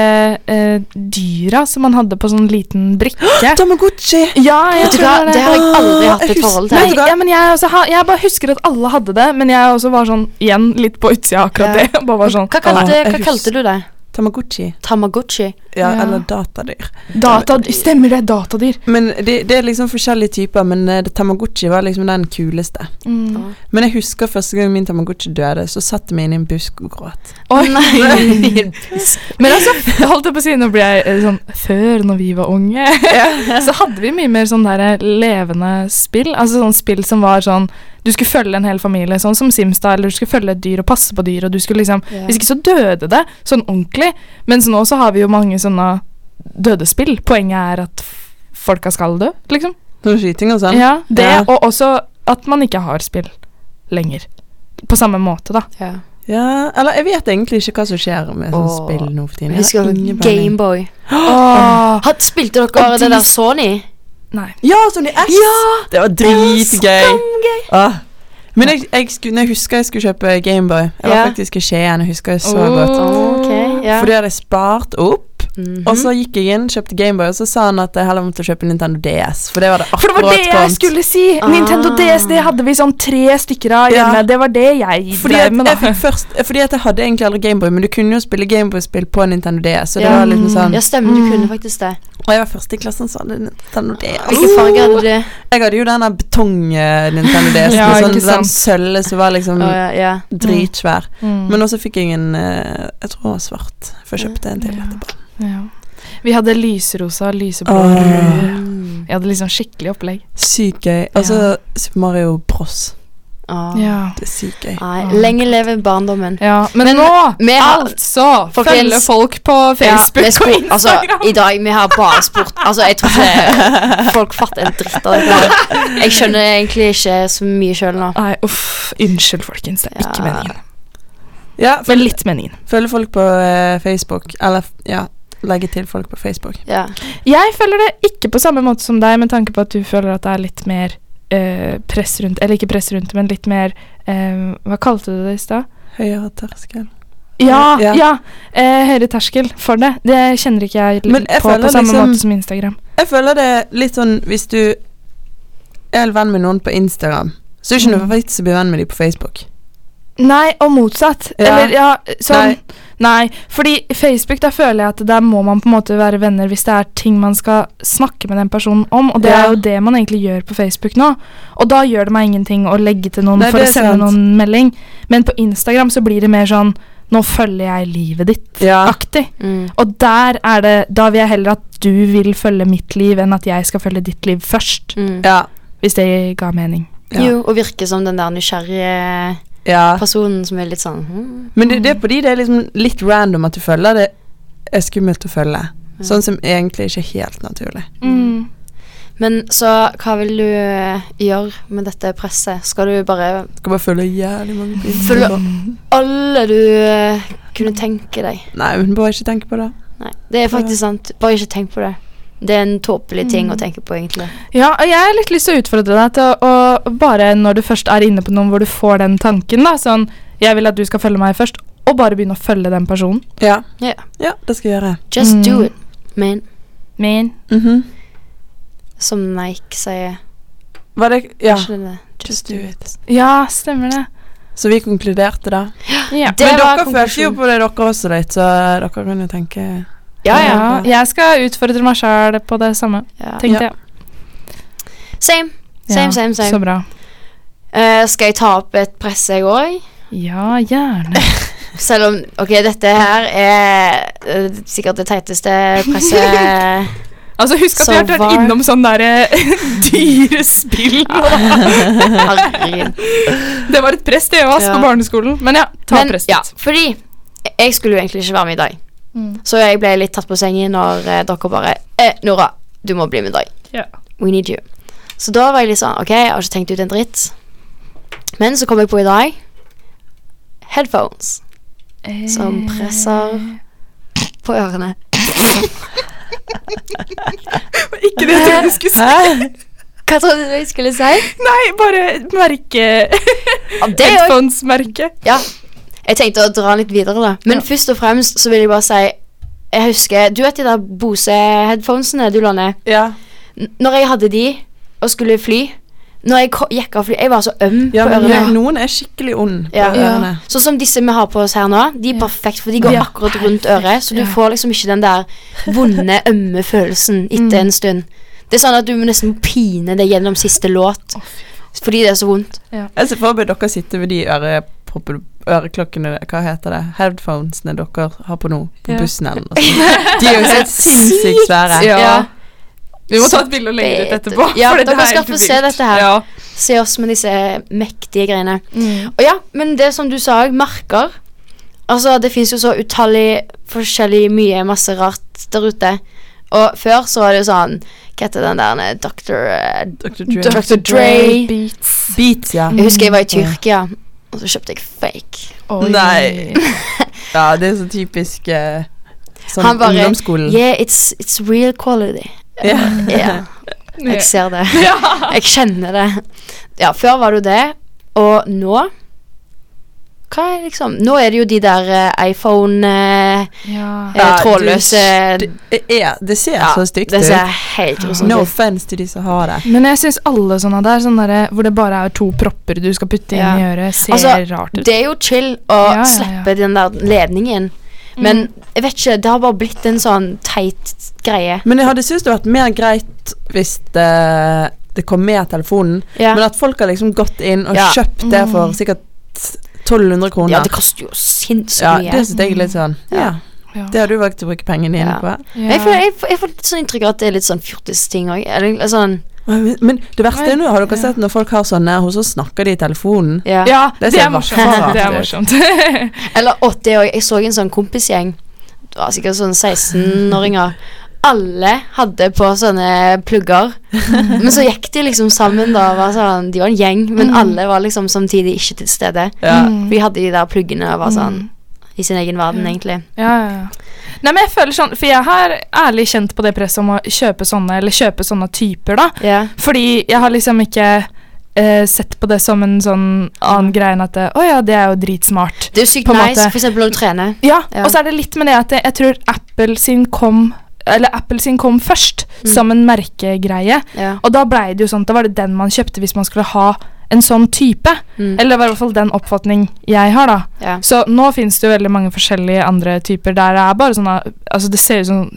eh, dyra som man hadde på sånn liten brikke. Tamagotchi! Ja, jeg tror det. det har jeg aldri hatt jeg et forhold til. Nei, ja, men jeg, også, jeg bare husker at alle hadde det, men jeg også var sånn igjen litt på utsida akkurat Ja. det. Bare var sånn Hva kalte, jeg hva kalte du det? Tamagotchi. Tamagotchi? Ja, Ja. eller datadyr. data, Stemmer det? Datadyr. Men det, det er liksom forskjellige typer, men eh, det Tamagotchi var liksom den kuleste. Mm. Men jeg husker første gang min Tamagotchi døde, så satt jeg meg inn i en busk og gråt. Oi. Nei. Men altså, holdt jeg på å si, nå ble jeg eh, sånn Før, når vi var unge, så hadde vi mye mer sånn der levende spill. Altså sånn spill som var sånn Du skulle følge en hel familie, sånn som Simstad, eller du skulle følge et dyr og passe på dyr, og du skulle liksom yeah. Hvis ikke så døde det, sånn ordentlig. Mens nå så har vi jo mange sånne døde spill. Poenget er at folka skal dø, liksom. Noe skyting og sånn. Ja, det, Ja. og også at man ikke har spill lenger. På samme måte, da. Ja. Ja, eller jeg vet egentlig ikke hva som skjer med sånn spill nå for tiden. Jeg husker. Gameboy. Oh. Spilte dere Og det der Sony? Nei. Ja, Sony S! Det var dritgøy. Ah. Men jeg, jeg, skulle, når jeg husker jeg skulle kjøpe Gameboy. Jeg var Ja. faktisk i Skien. og husker jeg så oh, godt. Okay, yeah. For det hadde jeg spart opp. Mhm. Og så gikk jeg inn, kjøpte Gameboy, og så sa han at jeg heller måtte kjøpe Nintendo DS. For det var det For det var det jeg skulle si! Ah. Nintendo DS det hadde vi sånn tre stykker av hjemme. Ja. Det var det jeg Fordi drev med, jeg da. fikk først, fordi at jeg hadde egentlig aldri Gameboy, men du kunne jo spille Gameboy-spill på Nintendo DS. Så det Ja. var liksom sånn Ja, stemmer, du Mm. kunne faktisk det. Og jeg var først i klassen som hadde Nintendo DS. Hvilken farge hadde du? Jeg hadde jo den der betong-Nintendo DS. Ja, sånn, den sølve som var liksom oh, ja, ja. dritsvær. Mm. Men også fikk jeg en eh, Jeg tror den var svart, for jeg kjøpte en til Ja. etterpå. Ja. Vi hadde lysrosa, lyseblå, Uh. Vi hadde liksom skikkelig opplegg. Sykt gøy. Altså Super Mario Bros. Ah. Ja. Det er sykt gøy. Nei, lenge leve barndommen. ja. Men, Men nå, har- altså Følge folk på Facebook ja, og Instagram. Altså, I dag vi har bare spurt Altså, jeg tror ikke folk fatter en dritt av det. Jeg skjønner egentlig ikke så mye sjøl nå. Nei, uff. Unnskyld, folkens. Det er ikke meningen. Ja, Men litt meningen. følge folk på uh, Facebook. Eller ja, legge til folk på Facebook. Ja. Jeg føler det ikke på samme måte som deg, med tanke på at du føler at det er litt mer eh, press rundt Eller ikke press rundt, men litt mer eh, Hva kalte du det i stad? Høyere terskel. Ja, Ja. ja. eh, høyere terskel for det. Det kjenner ikke jeg, jeg på på samme liksom- måte som Instagram. Jeg føler det litt sånn hvis du er venn med noen på Instagram, så er det ikke Mm. noe vits å bli venn med dem på Facebook. Nei, og motsatt. Ja. Eller ja, sånn Nei. Nei. fordi Facebook, da føler jeg at der må man på en måte være venner hvis det er ting man skal snakke med den personen om, og det Ja. er jo det man egentlig gjør på Facebook nå. Og da gjør det meg ingenting å legge til noen Nei, for å sende sant. noen melding, men på Instagram så blir det mer sånn Nå følger jeg livet ditt. Ja. Mm. Og der er det Da vil jeg heller at du vil følge mitt liv, enn at jeg skal følge ditt liv først. Mm. Ja. Hvis det ga mening. Ja. Jo, og virke som den der nysgjerrige ja. personen som er litt sånn hmm. Men det, det er fordi det er liksom litt random at du følger det er skummelt å følge. Sånn som egentlig ikke er helt naturlig. Mm. Men så hva vil du eh, gjøre med dette presset? Skal du bare Skal bare følge jævlig mange på Følge- alle du eh, kunne tenke deg? Nei, men bare ikke tenke på det. Nei, det er faktisk sant. Bare ikke tenk på det. Det er en tåpelig ting Mm. å tenke på, egentlig. Ja, og jeg har litt lyst til å utfordre deg til å, å bare når du først er inne på noen hvor du får den tanken, da, sånn Jeg vil at du skal følge meg først, og bare begynne å følge den personen. Ja. Yeah. ja, det skal jeg gjøre. Just Mm. do it, man. Mm -hmm. Som Nike sier. Var det Ja. Det? Just do it. Ja, stemmer det. Så vi konkluderte da. Ja. Det Men var dere følte jo på det dere også litt, så dere kan jo tenke Ja, ja. Jeg skal utfordre meg sjæl på det samme, tenkte jeg. Same. Same, same, same, Så bra. Uh, skal jeg ta opp et press, jeg òg? Ja, gjerne. Selv om Ok, dette her er uh, sikkert det teiteste presset Altså, husk at vi har vært innom sånn derre dyre spill. Det var et press, det òg, Ja. på barneskolen. Men ja, ta Men, presset. ja, fordi jeg skulle jo egentlig ikke være med i dag. Mm. Så jeg ble litt tatt på sengen når eh, dere bare eh, Nora, du må bli med i dag. Yeah. We need you. Så da var jeg litt sånn Ok, jeg har ikke tenkt ut en dritt. Men så kom jeg på i dag headphones som Eh. presser på ørene. Ikke det jeg trodde du skulle si. Hva trodde du jeg skulle si? Nei, bare merke er Headphones-merke. Ja. Jeg tenkte å dra litt videre, da. Men Ja. først og fremst så vil jeg bare si Jeg husker Du vet de der Bose-headphonesene du la ned? Ja. N- Når jeg hadde de og skulle fly Når jeg gikk av fly Jeg var så øm ja på men Ja, noen er skikkelig ond på Ja. ørene. Sånn som disse vi har på oss her nå. De er Ja. perfekt, for de går Ja. akkurat rundt øret. Så du får liksom ikke den der vonde, ømme følelsen etter Mm. en stund. Det er sånn at du må nesten pine deg gjennom siste låt. Fordi det er så vondt. Jeg ser for meg dere sitter ved de øreproppene Øreklokkene, hva heter det? Headphonesene dere har på nå, på Ja. bussen eller noe sånt. De er jo helt sinnssykt svære. Ja. Vi må ta et bilde og legge det ut etterpå. Ja, for dere er skal få se dette her. Ja. Se oss med disse mektige greiene. Mm. Og ja, men det som du sa, merker Altså, det fins jo så utallig forskjellig mye, masse rart der ute. Og før så var det jo sånn Hva heter den der Dr. eh, Dr. Dre. Dr. Dre. Beats. Beats, ja. Jeg husker jeg var i Tyrkia, og så kjøpte jeg fake. Oi. Nei. Ja, det er så typisk uh, sånn Han bare, ungdomsskolen. Yeah, it's, it's real quality. Ja. Yeah. jeg ser det. Jeg kjenner det. Ja, før var det jo det, og nå Hva er liksom Nå er det jo de der eh, iPhone eh, Ja. eh, Det, er, det ser Ja, så stygt Det ser ut. No offence til de som har det. Men jeg syns alle sånne der, sånne der hvor det bare er to propper du skal putte inn Ja. i øret, ser Altså, rart ut. Det er jo chill å Ja, ja, ja. slippe den der ledningen, men Mm. jeg vet ikke, det har bare blitt en sånn teit greie. Men jeg hadde syntes det hadde vært mer greit hvis det, det kom med telefonen. Ja, Men at folk har liksom gått inn og Ja. kjøpt det for Mm. sikkert 1200 kroner. ja det koster jo sinnssykt Ja, mye. det syns jeg er litt sånn Ja. Ja, det har du valgt å bruke pengene dine Ja. på. Jeg, får, jeg, får- jeg får litt sånn inntrykk av at det er litt sånn fjortisting òg. Sånn, Men det verste er nå, har dere sett når folk har sånne, og så snakker de i telefonen? ja. Ja, Det det, er morsomt. Det er morsomt. Eller å, det òg. Jeg så en sånn kompisgjeng. Det var sikkert sånn 16-åringer. Alle hadde på sånne plugger. Men så gikk de liksom sammen, da. Var sånn, de var en gjeng, men Mm. alle var liksom samtidig ikke til stede. Ja. Mm. Vi hadde de der pluggene og var sånn Mm. i sin egen verden, Ja. egentlig. Ja, ja, ja. Nei, men jeg føler sånn, For jeg har ærlig kjent på det presset om å kjøpe sånne, eller kjøpe sånne typer, da. Ja. Fordi jeg har liksom ikke eh, sett på det som en sånn annen greie enn at det, oh, ja, det er jo dritsmart. Det er jo sykt nice, måte. for eksempel når du trener. Ja, Ja. og så er det litt med det at jeg, jeg tror Apple sin kom Eller Apple sin kom først, Mm. som en merkegreie. Ja. Og da blei det jo sånn, at da var det den man kjøpte hvis man skulle ha en sånn type. Mm. Eller det var i hvert fall den oppfatning jeg har, da. ja. Så nå finnes det jo veldig mange forskjellige andre typer der det er bare sånne Altså det ser ut som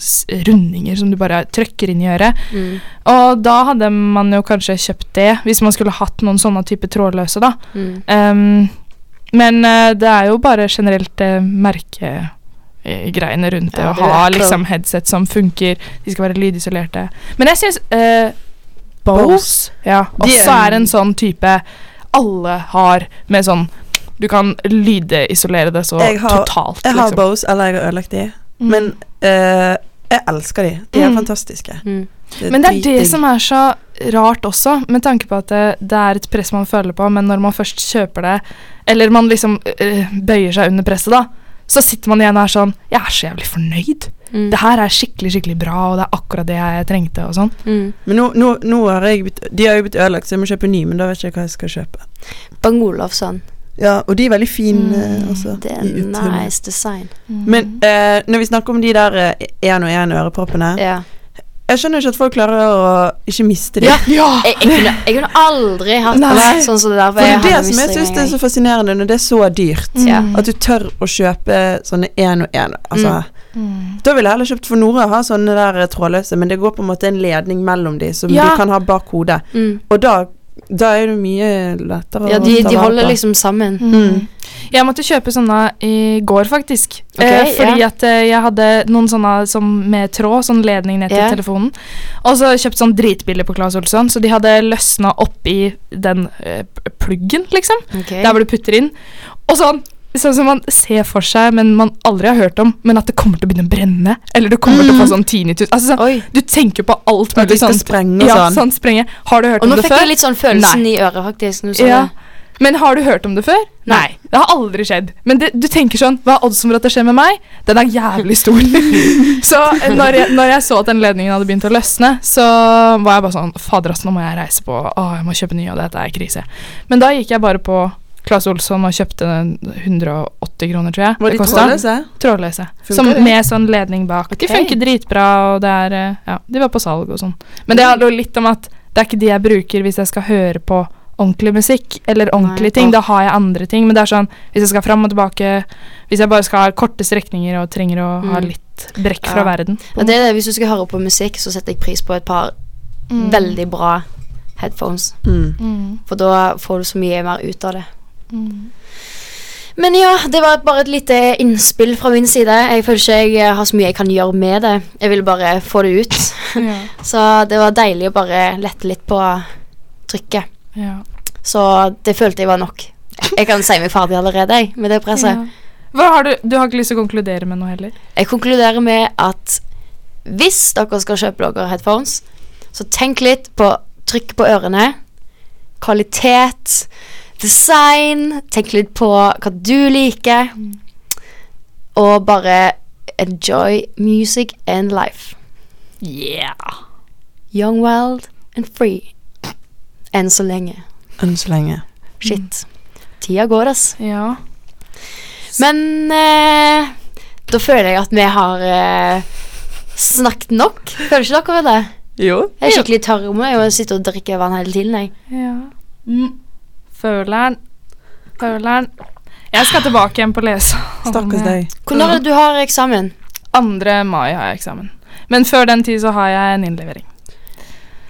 rundinger som du bare trykker inn i øret. Mm. Og da hadde man jo kanskje kjøpt det, hvis man skulle hatt noen sånne type trådløse, da. Mm. Um, men eh, det er jo bare generelt uh, merkegreiene rundt det Ja, å det ha liksom headset som funker. De skal være lydisolerte. Men jeg syns uh, Bose Bose. ja, De er- også er en sånn type alle har med sånn Du kan lydisolere det så Jeg har- totalt, Jeg har liksom. Bose, eller jeg har ødelagt de. Mm. Men uh, jeg elsker de. De er Mm. fantastiske. Mm. Men det er det som er så rart også, med tanke på at det, det er et press man føler på, men når man først kjøper det, eller man liksom uh, bøyer seg under presset, da, så sitter man igjen og er sånn Jeg er så jævlig fornøyd. Mm. Det her er skikkelig, skikkelig bra, og det er akkurat det jeg trengte, og sånn. Mm. Men nå, nå, nå har jeg blitt De har jo blitt ødelagt, så jeg må kjøpe ny, men da vet jeg ikke hva jeg skal kjøpe. Bang Olofsson. Ja, og de er veldig fine Mm, Altså, Det er nice design. Men eh, når vi snakker om de der én og én øreproppene Ja. Jeg skjønner ikke at folk klarer å ikke miste det. Ja. Jeg, jeg, kunne, jeg kunne aldri hatt Nei. sånn som det der. For det er det som jeg syns er så fascinerende når det er så dyrt. Mm. At du tør å kjøpe sånne én og én. Altså, Mm. Da ville jeg heller kjøpt for Nora ha sånne der trådløse, men det går på en måte en ledning mellom de som Ja. du kan ha bak hodet. Mm. Og da, da er det mye lettere Ja, å de, ta de holder på. liksom sammen. Mm. Jeg måtte kjøpe sånne i går, faktisk. Okay, eh, fordi ja. at eh, jeg hadde noen sånne som med tråd, sånn ledning ned til yeah. telefonen. Og så kjøpt sånn dritbillig på Claes Olsson, så de hadde løsna oppi den eh, pluggen, liksom. Okay. Der hvor du putter inn. Og sånn Sånn som man ser for seg, men man aldri har hørt om, men at det kommer til å begynne å brenne. Eller du kommer til å få sånn tinnitus. Altså, sånn, du tenker på alt mulig sånn. sprenge og Ja, sånn. sånn sprenge. Har du hørt Og nå fikk jeg litt sånn følelsen i øret, faktisk. Nå, Ja. Men har du hørt om det før? Nei. Det har aldri skjedd. Men det, du tenker sånn Hva er oddsen for at det skjer med meg? Den er jævlig stor. så eh, når jeg, når jeg så at den ledningen hadde begynt å løsne, så var jeg bare sånn Fader, ass, nå må jeg reise på Å, jeg må kjøpe ny, og dette er krise. Men da gikk jeg bare på Claes Olsson og kjøpte den 180 kroner, tror jeg. Var de det trådløse? Trådløse. Som, med sånn ledning bak. De funker dritbra, og det er eh, Ja, de var på salg og sånn. Men det handler jo litt om at det er ikke de jeg bruker hvis jeg skal høre på ordentlig musikk, eller ordentlige ting. Da har jeg andre ting. Men det er sånn hvis jeg skal fram og tilbake, hvis jeg bare skal ha korte strekninger og trenger å ha Mm. litt brekk fra Ja. verden. Ja, det er det. Hvis du skal høre på musikk, så setter jeg pris på et par Mm. veldig bra headphones. Mm. Mm. For da får du så mye mer ut av det. Mm. Men ja, det var bare et lite innspill fra min side. Jeg føler ikke jeg har så mye jeg kan gjøre med det. Jeg vil bare få det ut. Ja. Så det var deilig å bare lette litt på trykket. Ja. Så det følte jeg var nok. Jeg kan si meg ferdig allerede jeg, med det presset. Ja. Har du Du har ikke lyst til å konkludere med noe heller? Jeg konkluderer med at hvis dere skal kjøpe dere headphones, så tenk litt på trykk på ørene, kvalitet, design, tenk litt på hva du liker, og bare enjoy music and life. Yeah. Young, wild and free. Enn så lenge. Enn så lenge. Shit. Tida går, ass. Ja. Men eh, da føler jeg at vi har eh, snakket nok. Føler ikke dere det? Jo. Jeg er skikkelig tørr om meg og sitter og drikker vann hele tiden. Jeg. Ja. Mm. Føleren. Føleren. Jeg skal tilbake igjen på lese. Stakkars deg. Når er det du har eksamen? 2. mai har jeg eksamen. Men før den tid så har jeg en innlevering.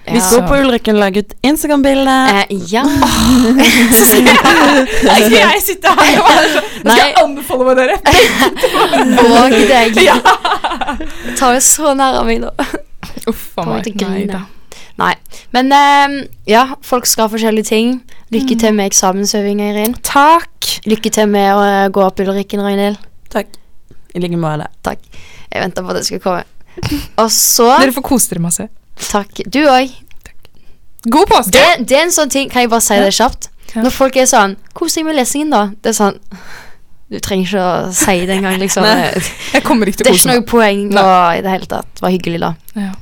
Vi skal på Ulrikken legge ut Instagram-bilde. Eh, ja. Skal jeg sitte her og være sånn Skal jeg anbefale meg dere? Våg deg. Ta jo så nær av meg, da. Uff a meg. Nei da. Nei. Men eh, ja, folk skal ha forskjellige ting. Lykke til med eksamensøvinga, Irin. Takk. Lykke til med å eh, gå opp Ulrikken, Ragnhild. Takk. I like måte. Jeg venta på at det skulle komme. Og så Dere får kose dere masse. Takk. Du òg. God påske! Det, det er en sånn ting Kan jeg bare si det kjapt? Ja. Når folk er sånn Kos deg med lesingen, da. Det er sånn Du trenger ikke å si det engang, liksom. Nei. Det Jeg kommer ikke er til å ikke kose meg. noe poeng nå i det hele tatt. Det var hyggelig, da. Ja.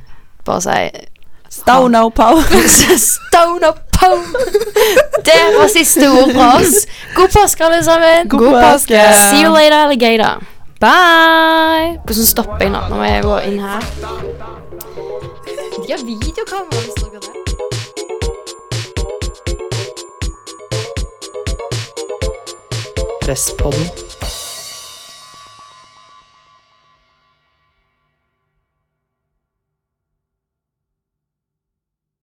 Bare si Stono pow. Stone up pole. Det var siste ord fra oss. God påske, alle sammen. God påske. See you later, alligator. Bye! Hvordan stopper jeg nå når jeg går inn her? De har videokamera hvis dere det. Presspodden.